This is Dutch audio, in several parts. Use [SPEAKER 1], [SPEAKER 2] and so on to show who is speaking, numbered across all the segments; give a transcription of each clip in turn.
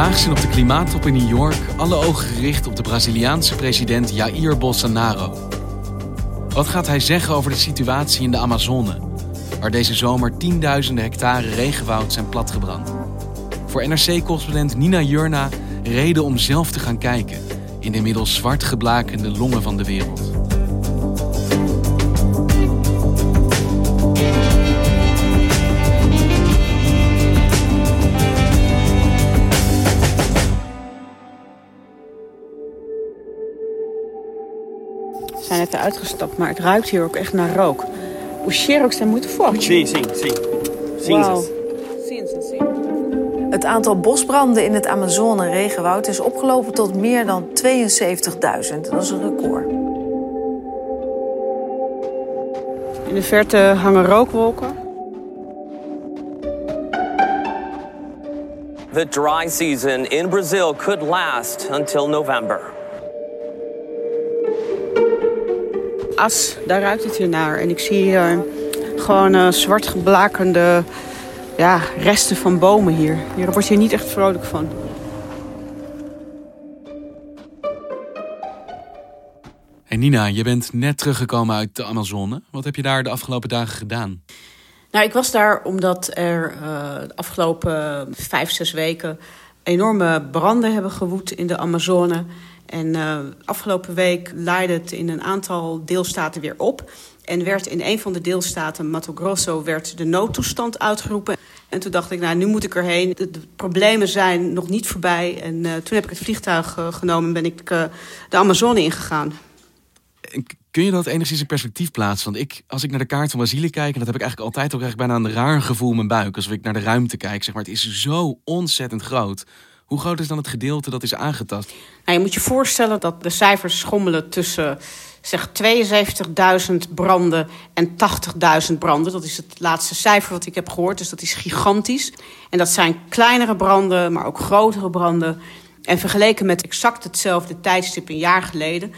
[SPEAKER 1] Vandaag zijn op de klimaattop in New York alle ogen gericht op de Braziliaanse president Jair Bolsonaro. Wat gaat hij zeggen over de situatie in de Amazone, waar deze zomer tienduizenden hectare regenwoud zijn platgebrand? Voor NRC-correspondent Nina Jurna reden om zelf te gaan kijken in de inmiddels zwart geblakende longen van de wereld.
[SPEAKER 2] Net uitgestapt, maar het ruikt hier ook echt naar rook. O cheiro que está muito forte.
[SPEAKER 3] Sim, sim, sim.
[SPEAKER 2] Wauw.
[SPEAKER 3] Cinzas.
[SPEAKER 2] Cinza, sim.
[SPEAKER 4] Het aantal bosbranden in het Amazone-regenwoud is opgelopen tot meer dan 72.000. Dat is een record.
[SPEAKER 2] In de verte hangen rookwolken.
[SPEAKER 3] The dry season in Brazil could last until November.
[SPEAKER 2] As, daar ruikt het hier naar. En ik zie hier gewoon eh, zwart geblakende ja, resten van bomen hier. Hier word je niet echt vrolijk van.
[SPEAKER 1] Hey Nina, je bent net teruggekomen uit de Amazone. Wat heb je daar de afgelopen dagen gedaan?
[SPEAKER 2] Nou, ik was daar omdat er eh, de afgelopen vijf, zes weken enorme branden hebben gewoed in de Amazone. En eh, afgelopen week laaide het in een aantal deelstaten weer op. En werd in een van de deelstaten, Mato Grosso, werd de noodtoestand uitgeroepen. En toen dacht ik, nou, nu moet ik erheen. De, de problemen zijn nog niet voorbij. En eh, toen heb ik het vliegtuig eh, genomen en ben ik de Amazone ingegaan.
[SPEAKER 1] Kun je dat enigszins in perspectief plaatsen? Want ik, als ik naar de kaart van Brazilië kijk, en dat heb ik eigenlijk altijd ook bijna een raar gevoel in mijn buik. Alsof ik naar de ruimte kijk, zeg maar. Het is zo ontzettend groot. Hoe groot is dan het gedeelte dat is aangetast?
[SPEAKER 2] Nou, je moet je voorstellen dat de cijfers schommelen tussen zeg 72.000 branden en 80.000 branden. Dat is het laatste cijfer wat ik heb gehoord, dus dat is gigantisch. En dat zijn kleinere branden, maar ook grotere branden. En vergeleken met exact hetzelfde tijdstip een jaar geleden...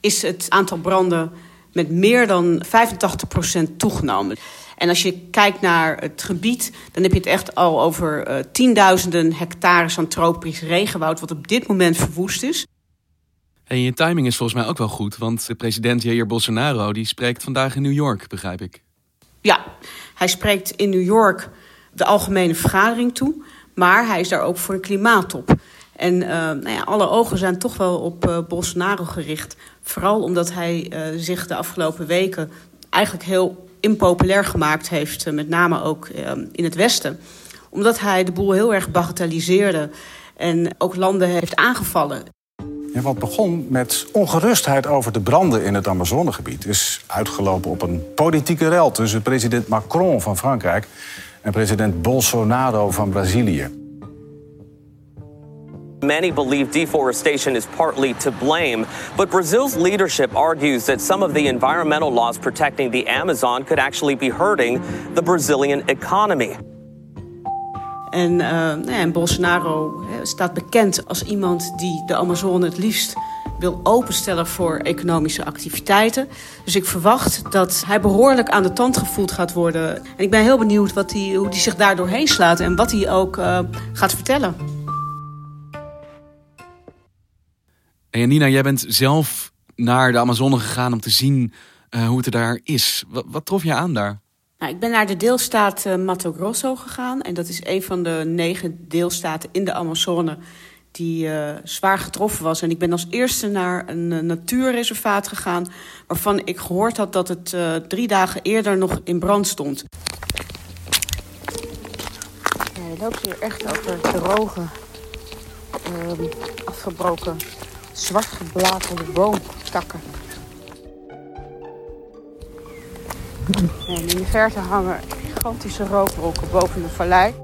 [SPEAKER 2] is het aantal branden met meer dan 85% toegenomen. En als je kijkt naar het gebied, dan heb je het echt al over eh, tienduizenden hectares aan tropisch regenwoud... wat op dit moment verwoest is.
[SPEAKER 1] En je timing is volgens mij ook wel goed, want de president Jair Bolsonaro die spreekt vandaag in New York, begrijp ik.
[SPEAKER 2] Ja, hij spreekt in New York de algemene vergadering toe, maar hij is daar ook voor een klimaattop. En uh, nou ja, alle ogen zijn toch wel op uh, Bolsonaro gericht. Vooral omdat hij uh, zich de afgelopen weken eigenlijk heel impopulair gemaakt heeft, met name ook in het Westen. Omdat hij de boel heel erg bagatelliseerde en ook landen heeft aangevallen.
[SPEAKER 5] En wat begon met ongerustheid over de branden in het Amazonegebied... is uitgelopen op een politieke rel tussen president Macron van Frankrijk... en president Bolsonaro van Brazilië.
[SPEAKER 3] Many believe deforestation is partly to blame, but Brazil's leadership argues that some of the environmental laws protecting the Amazon could actually be hurting the Brazilian economy.
[SPEAKER 2] En, uh, en Bolsonaro staat bekend als iemand die de Amazone het liefst wil openstellen voor economische activiteiten. Dus ik verwacht dat hij behoorlijk aan de tand gevoeld gaat worden. En ik ben heel benieuwd wat hij, hoe hij zich daar doorheen slaat en wat hij ook uh, gaat vertellen.
[SPEAKER 1] En Nina, jij bent zelf naar de Amazone gegaan om te zien uh, hoe het er daar is. Wat, wat trof je aan daar?
[SPEAKER 2] Nou, ik ben naar de deelstaat uh, Mato Grosso gegaan. En dat is een van de negen deelstaten in de Amazone die uh, zwaar getroffen was. En ik ben als eerste naar een uh, natuurreservaat gegaan... waarvan ik gehoord had dat het uh, drie dagen eerder nog in brand stond. Ja, je loopt hier echt over droge, ehm, afgebroken, zwart geblaterde boomtakken. En in de verte hangen gigantische rookwolken boven de vallei.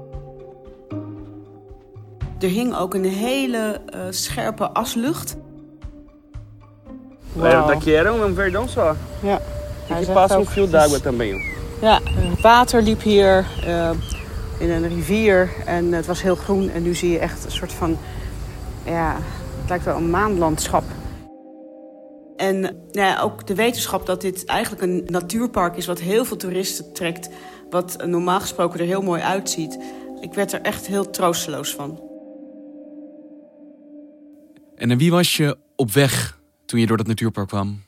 [SPEAKER 2] Er hing ook een hele uh, scherpe aslucht.
[SPEAKER 6] Wow. Daqui era um verdão só.
[SPEAKER 2] Ja.
[SPEAKER 6] Um fio d'água também.
[SPEAKER 2] Ja, water liep hier uh, in een rivier en het was heel groen. En nu zie je echt een soort van, ja, het lijkt wel een maanlandschap. En nou ja, ook de wetenschap dat dit eigenlijk een natuurpark is... wat heel veel toeristen trekt, wat normaal gesproken er heel mooi uitziet. Ik werd er echt heel troosteloos van.
[SPEAKER 1] En naar wie was je op weg toen je door dat natuurpark kwam?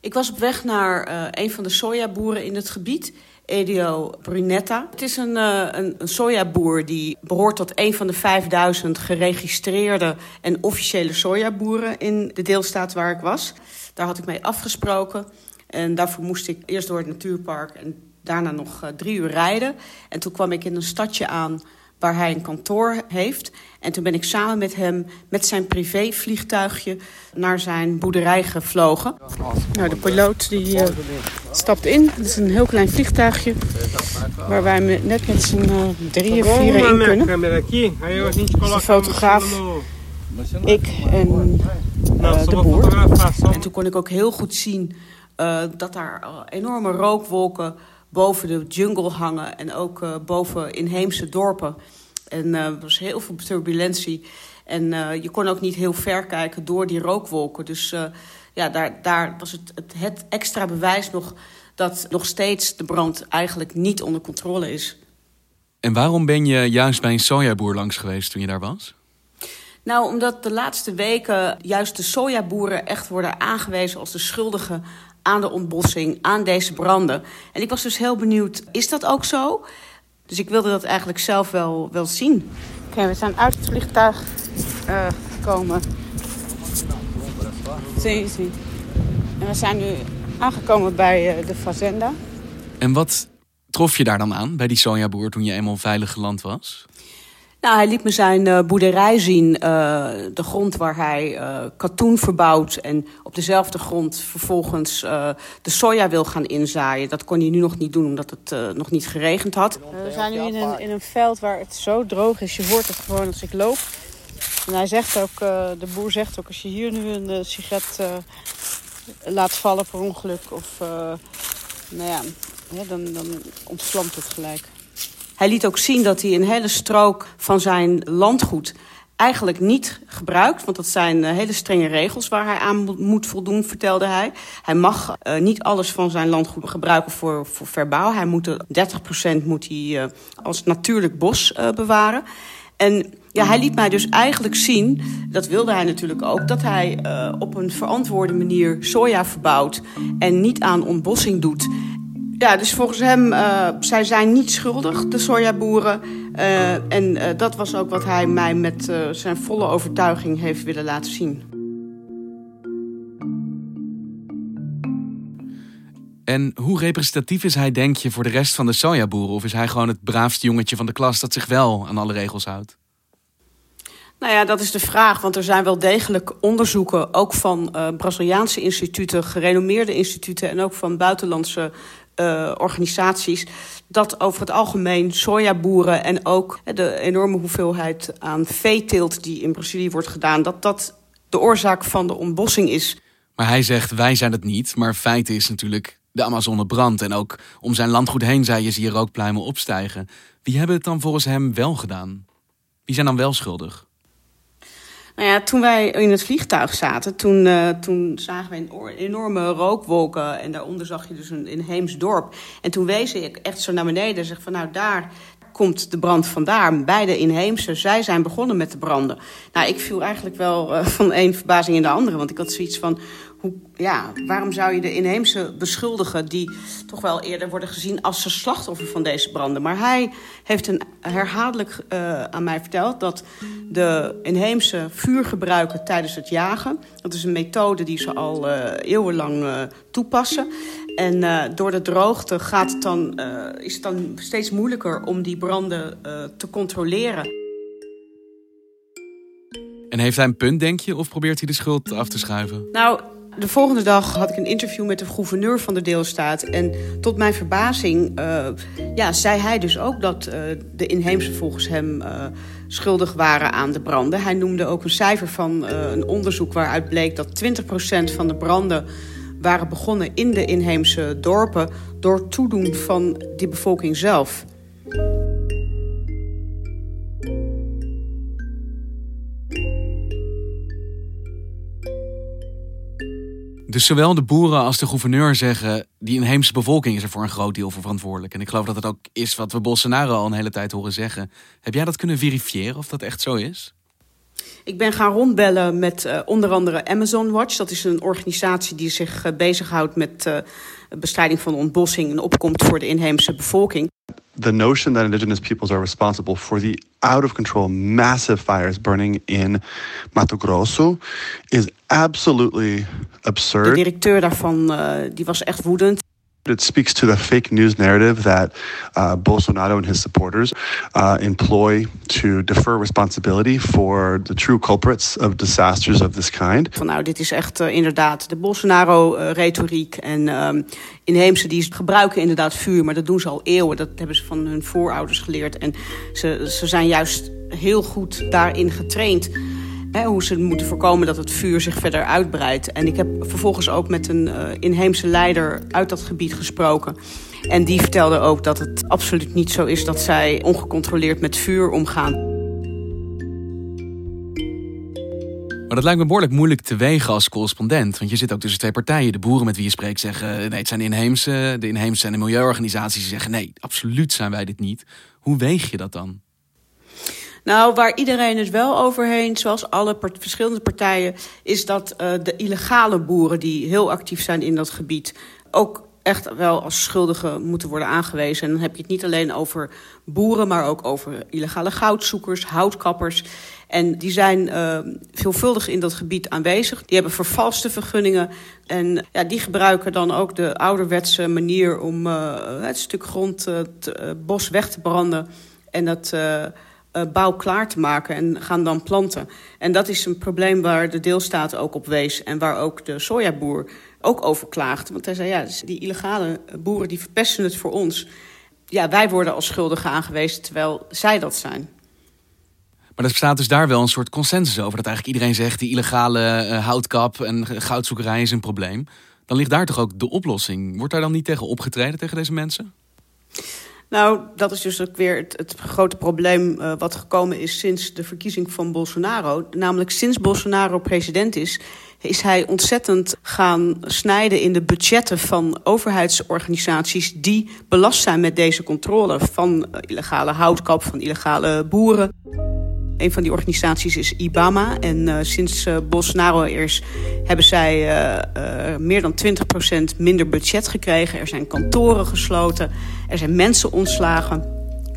[SPEAKER 2] Ik was op weg naar uh, een van de sojaboeren in het gebied, Edio Brunetta. Het is een, uh, een, sojaboer die behoort tot een van de 5000 geregistreerde en officiële sojaboeren in de deelstaat waar ik was. Daar had ik mee afgesproken. En daarvoor moest ik eerst door het natuurpark en daarna nog uh, drie uur rijden. En toen kwam ik in een stadje aan waar hij een kantoor heeft. En toen ben ik samen met hem met zijn privévliegtuigje naar zijn boerderij gevlogen. Nou, de piloot die uh, stapt in. Het is een heel klein vliegtuigje waar wij net met z'n uh, drieën, vieren in kunnen. De fotograaf, ik en uh, de boer. En toen kon ik ook heel goed zien dat daar enorme rookwolken boven de jungle hangen en ook uh, boven inheemse dorpen. En uh, er was heel veel turbulentie. En uh, je kon ook niet heel ver kijken door die rookwolken. Dus ja, daar, daar was het, het, het extra bewijs nog dat nog steeds de brand eigenlijk niet onder controle is.
[SPEAKER 1] En waarom ben je juist bij een sojaboer langs geweest toen je daar was?
[SPEAKER 2] Nou, omdat de laatste weken juist de sojaboeren echt worden aangewezen als de schuldigen aan de ontbossing, aan deze branden. En ik was dus heel benieuwd, is dat ook zo? Dus ik wilde dat eigenlijk zelf wel, wel zien. Oké, we zijn uit het vliegtuig uh, gekomen. Zie, zie. En we zijn nu aangekomen bij uh, de fazenda.
[SPEAKER 1] En wat trof je daar dan aan bij die sojaboer toen je eenmaal veilig geland was?
[SPEAKER 2] Nou, hij liet me zijn uh, boerderij zien, uh, de grond waar hij uh, katoen verbouwt... en op dezelfde grond vervolgens de soja wil gaan inzaaien. Dat kon hij nu nog niet doen, omdat het nog niet geregend had. we zijn nu in een, in een veld waar het zo droog is. Je hoort het gewoon als ik loop. En hij zegt ook, de boer zegt ook, als je hier nu een sigaret laat vallen per ongeluk... of nou ja, dan, dan ontvlamt het gelijk. Hij liet ook zien dat hij een hele strook van zijn landgoed eigenlijk niet gebruikt. Want dat zijn uh, hele strenge regels waar hij aan moet voldoen, vertelde hij. Hij mag uh, niet alles van zijn landgoed gebruiken voor, voor verbouw. Hij moet 30% moet hij, uh, als natuurlijk bos bewaren. En ja, hij liet mij dus eigenlijk zien, dat wilde hij natuurlijk ook... dat hij op een verantwoorde manier soja verbouwt en niet aan ontbossing doet... Ja, dus volgens hem, uh, zij zijn niet schuldig, de sojaboeren. Uh, en uh, dat was ook wat hij mij met zijn volle overtuiging heeft willen laten zien.
[SPEAKER 1] En hoe representatief is hij, denk je, voor de rest van de sojaboeren? Of is hij gewoon het braafste jongetje van de klas dat zich wel aan alle regels houdt?
[SPEAKER 2] Nou ja, dat is de vraag. Want er zijn wel degelijk onderzoeken, ook van uh, Braziliaanse instituten, gerenommeerde instituten en ook van buitenlandse uh, organisaties dat over het algemeen sojaboeren en ook de enorme hoeveelheid aan veeteelt die in Brazilië wordt gedaan, dat dat de oorzaak van de ontbossing is.
[SPEAKER 1] Maar hij zegt wij zijn het niet, maar feit is natuurlijk de Amazone brandt en ook om zijn landgoed heen zei je zie rookpluimen opstijgen. Wie hebben het dan volgens hem wel gedaan? Wie zijn dan wel schuldig?
[SPEAKER 2] Nou ja, toen wij in het vliegtuig zaten, toen, uh, toen zagen we een enorme rookwolken. En daaronder zag je dus een inheems dorp. En toen wees ik echt zo naar beneden en zeg van nou daar komt de brand vandaar. Beide inheemse, zij zijn begonnen met de branden. Nou, ik viel eigenlijk wel uh, van één verbazing in de andere. Want ik had zoiets van, hoe, ja, waarom zou je de inheemse beschuldigen... die toch wel eerder worden gezien als ze slachtoffer van deze branden? Maar hij heeft een herhaaldelijk uh, aan mij verteld... dat de inheemse vuur gebruiken tijdens het jagen... dat is een methode die ze al uh, eeuwenlang uh, toepassen... En uh, door de droogte gaat het dan, uh, is het dan steeds moeilijker om die branden uh, te controleren.
[SPEAKER 1] En heeft hij een punt, denk je, of probeert hij de schuld af te schuiven?
[SPEAKER 2] Nou, De volgende dag had ik een interview met de gouverneur van de deelstaat. En tot mijn verbazing uh, ja, zei hij dus ook dat uh, de inheemse volgens hem uh, schuldig waren aan de branden. Hij noemde ook een cijfer van een onderzoek waaruit bleek dat 20% van de branden waren begonnen in de inheemse dorpen door toedoen van die bevolking zelf.
[SPEAKER 1] Dus zowel de boeren als de gouverneur zeggen... die inheemse bevolking is er voor een groot deel voor verantwoordelijk. En ik geloof dat het ook is wat we Bolsonaro al een hele tijd horen zeggen. Heb jij dat kunnen verifiëren of dat echt zo is?
[SPEAKER 2] Ik ben gaan rondbellen met uh, onder andere Amazon Watch. Dat is een organisatie die zich uh, bezighoudt met uh, bestrijding van ontbossing en opkomst voor de inheemse bevolking.
[SPEAKER 7] The notion that indigenous peoples are responsible for the out of control massive fires burning in Mato Grosso is absolutely absurd.
[SPEAKER 2] De directeur daarvan eh, die was echt woedend.
[SPEAKER 7] It speaks to the fake news narrative that uh, Bolsonaro and his supporters uh, employ to defer responsibility for the true culprits of disasters of this kind.
[SPEAKER 2] Van nou, dit is echt uh, inderdaad de Bolsonaro-retoriek. en um, inheemse die gebruiken inderdaad vuur, maar dat doen ze al eeuwen. Dat hebben ze van hun voorouders geleerd. En ze, ze zijn juist heel goed daarin getraind hoe ze moeten voorkomen dat het vuur zich verder uitbreidt. En ik heb vervolgens ook met een uh, inheemse leider uit dat gebied gesproken. En die vertelde ook dat het absoluut niet zo is dat zij ongecontroleerd met vuur omgaan.
[SPEAKER 1] Maar dat lijkt me behoorlijk moeilijk te wegen als correspondent. Want je zit ook tussen twee partijen. De boeren met wie je spreekt zeggen... nee, het zijn inheemse. De inheemse zijn de milieuorganisaties zeggen... nee, absoluut zijn wij dit niet. Hoe weeg je dat dan?
[SPEAKER 2] Nou, waar iedereen het wel overheen, zoals alle verschillende partijen, is dat uh, de illegale boeren die heel actief zijn in dat gebied ook echt wel als schuldigen moeten worden aangewezen. En dan heb je het niet alleen over boeren, maar ook over illegale goudzoekers, houtkappers. En die zijn uh, veelvuldig in dat gebied aanwezig. Die hebben vervalste vergunningen. En ja, die gebruiken dan ook de ouderwetse manier om uh, het stuk grond, het bos weg te branden. En dat uh, bouw klaar te maken en gaan dan planten. En dat is een probleem waar de deelstaat ook op wees... en waar ook de sojaboer ook over klaagt. Want hij zei, ja, die illegale boeren die verpesten het voor ons. Ja, wij worden als schuldigen aangewezen terwijl zij dat zijn.
[SPEAKER 1] Maar er bestaat dus daar wel een soort consensus over. Dat eigenlijk iedereen zegt, die illegale uh, houtkap en goudzoekerij is een probleem. Dan ligt daar toch ook de oplossing. Wordt daar dan niet tegen opgetreden, tegen deze mensen?
[SPEAKER 2] Nou, dat is dus ook weer het, het grote probleem uh, wat gekomen is sinds de verkiezing van Bolsonaro. Namelijk sinds Bolsonaro president is, is hij ontzettend gaan snijden in de budgetten van overheidsorganisaties die belast zijn met deze controle van uh, illegale houtkap, van illegale boeren. Een van die organisaties is IBAMA. En uh, sinds uh, Bolsonaro eerst hebben zij uh, meer dan 20% minder budget gekregen. Er zijn kantoren gesloten. Er zijn mensen ontslagen.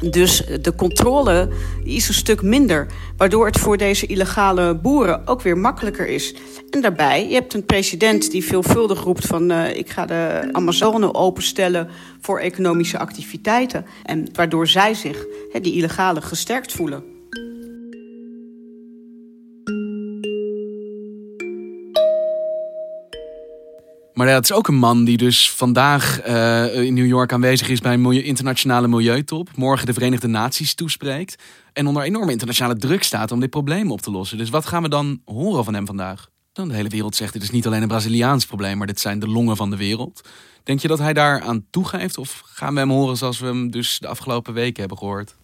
[SPEAKER 2] Dus de controle is een stuk minder. Waardoor het voor deze illegale boeren ook weer makkelijker is. En daarbij, je hebt een president die veelvuldig roept van... Uh, ik ga de Amazone openstellen voor economische activiteiten. En waardoor zij zich, he, die illegale, gesterkt voelen.
[SPEAKER 1] Maar het is ook een man die dus vandaag uh, in New York aanwezig is bij een milieu, internationale milieutop. Morgen de Verenigde Naties toespreekt. En onder enorme internationale druk staat om dit probleem op te lossen. Dus wat gaan we dan horen van hem vandaag? Dan de hele wereld zegt dit is niet alleen een Braziliaans probleem, maar dit zijn de longen van de wereld. Denk je dat hij daar aan toegeeft? Of gaan we hem horen zoals we hem dus de afgelopen weken hebben gehoord?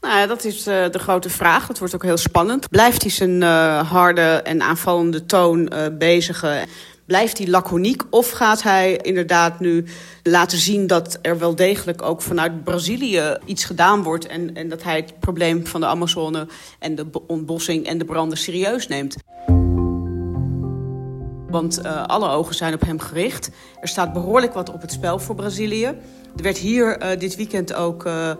[SPEAKER 2] Nou ja, dat is uh, de grote vraag. Dat wordt ook heel spannend. Blijft hij zijn uh, harde en aanvallende toon bezigen? Blijft hij laconiek of gaat hij inderdaad nu laten zien dat er wel degelijk ook vanuit Brazilië iets gedaan wordt en, en dat hij het probleem van de Amazone en de ontbossing en de branden serieus neemt? Want uh, alle ogen zijn op hem gericht. Er staat behoorlijk wat op het spel voor Brazilië. Er werd hier uh, dit weekend ook uh,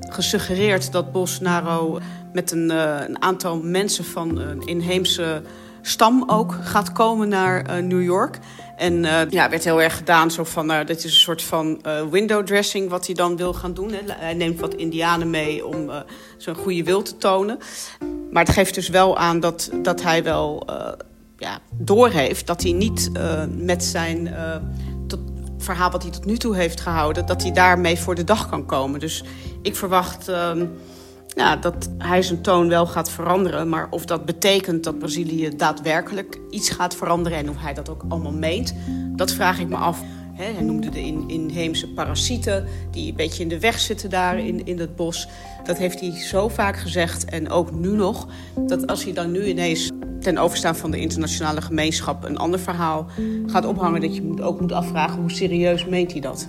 [SPEAKER 2] gesuggereerd dat Bolsonaro met een, een aantal mensen van een inheemse stam ook gaat komen naar uh, New York. En uh, ja, werd heel erg gedaan zo van, uh, dit is een soort van uh, window dressing wat hij dan wil gaan doen. Hè. Hij neemt wat indianen mee om zijn goede wil te tonen. Maar het geeft dus wel aan dat, dat hij wel ja, doorheeft dat hij niet met zijn verhaal wat hij tot nu toe heeft gehouden, dat hij daarmee voor de dag kan komen. Dus ik verwacht uh, nou, dat hij zijn toon wel gaat veranderen. Maar of dat betekent dat Brazilië daadwerkelijk iets gaat veranderen en of hij dat ook allemaal meent, dat vraag ik me af. hij noemde de inheemse parasieten die een beetje in de weg zitten daar in, in het bos. Dat heeft hij zo vaak gezegd en ook nu nog. Dat als hij dan nu ineens ten overstaan van de internationale gemeenschap een ander verhaal gaat ophangen, dat je ook moet afvragen hoe serieus meent hij dat.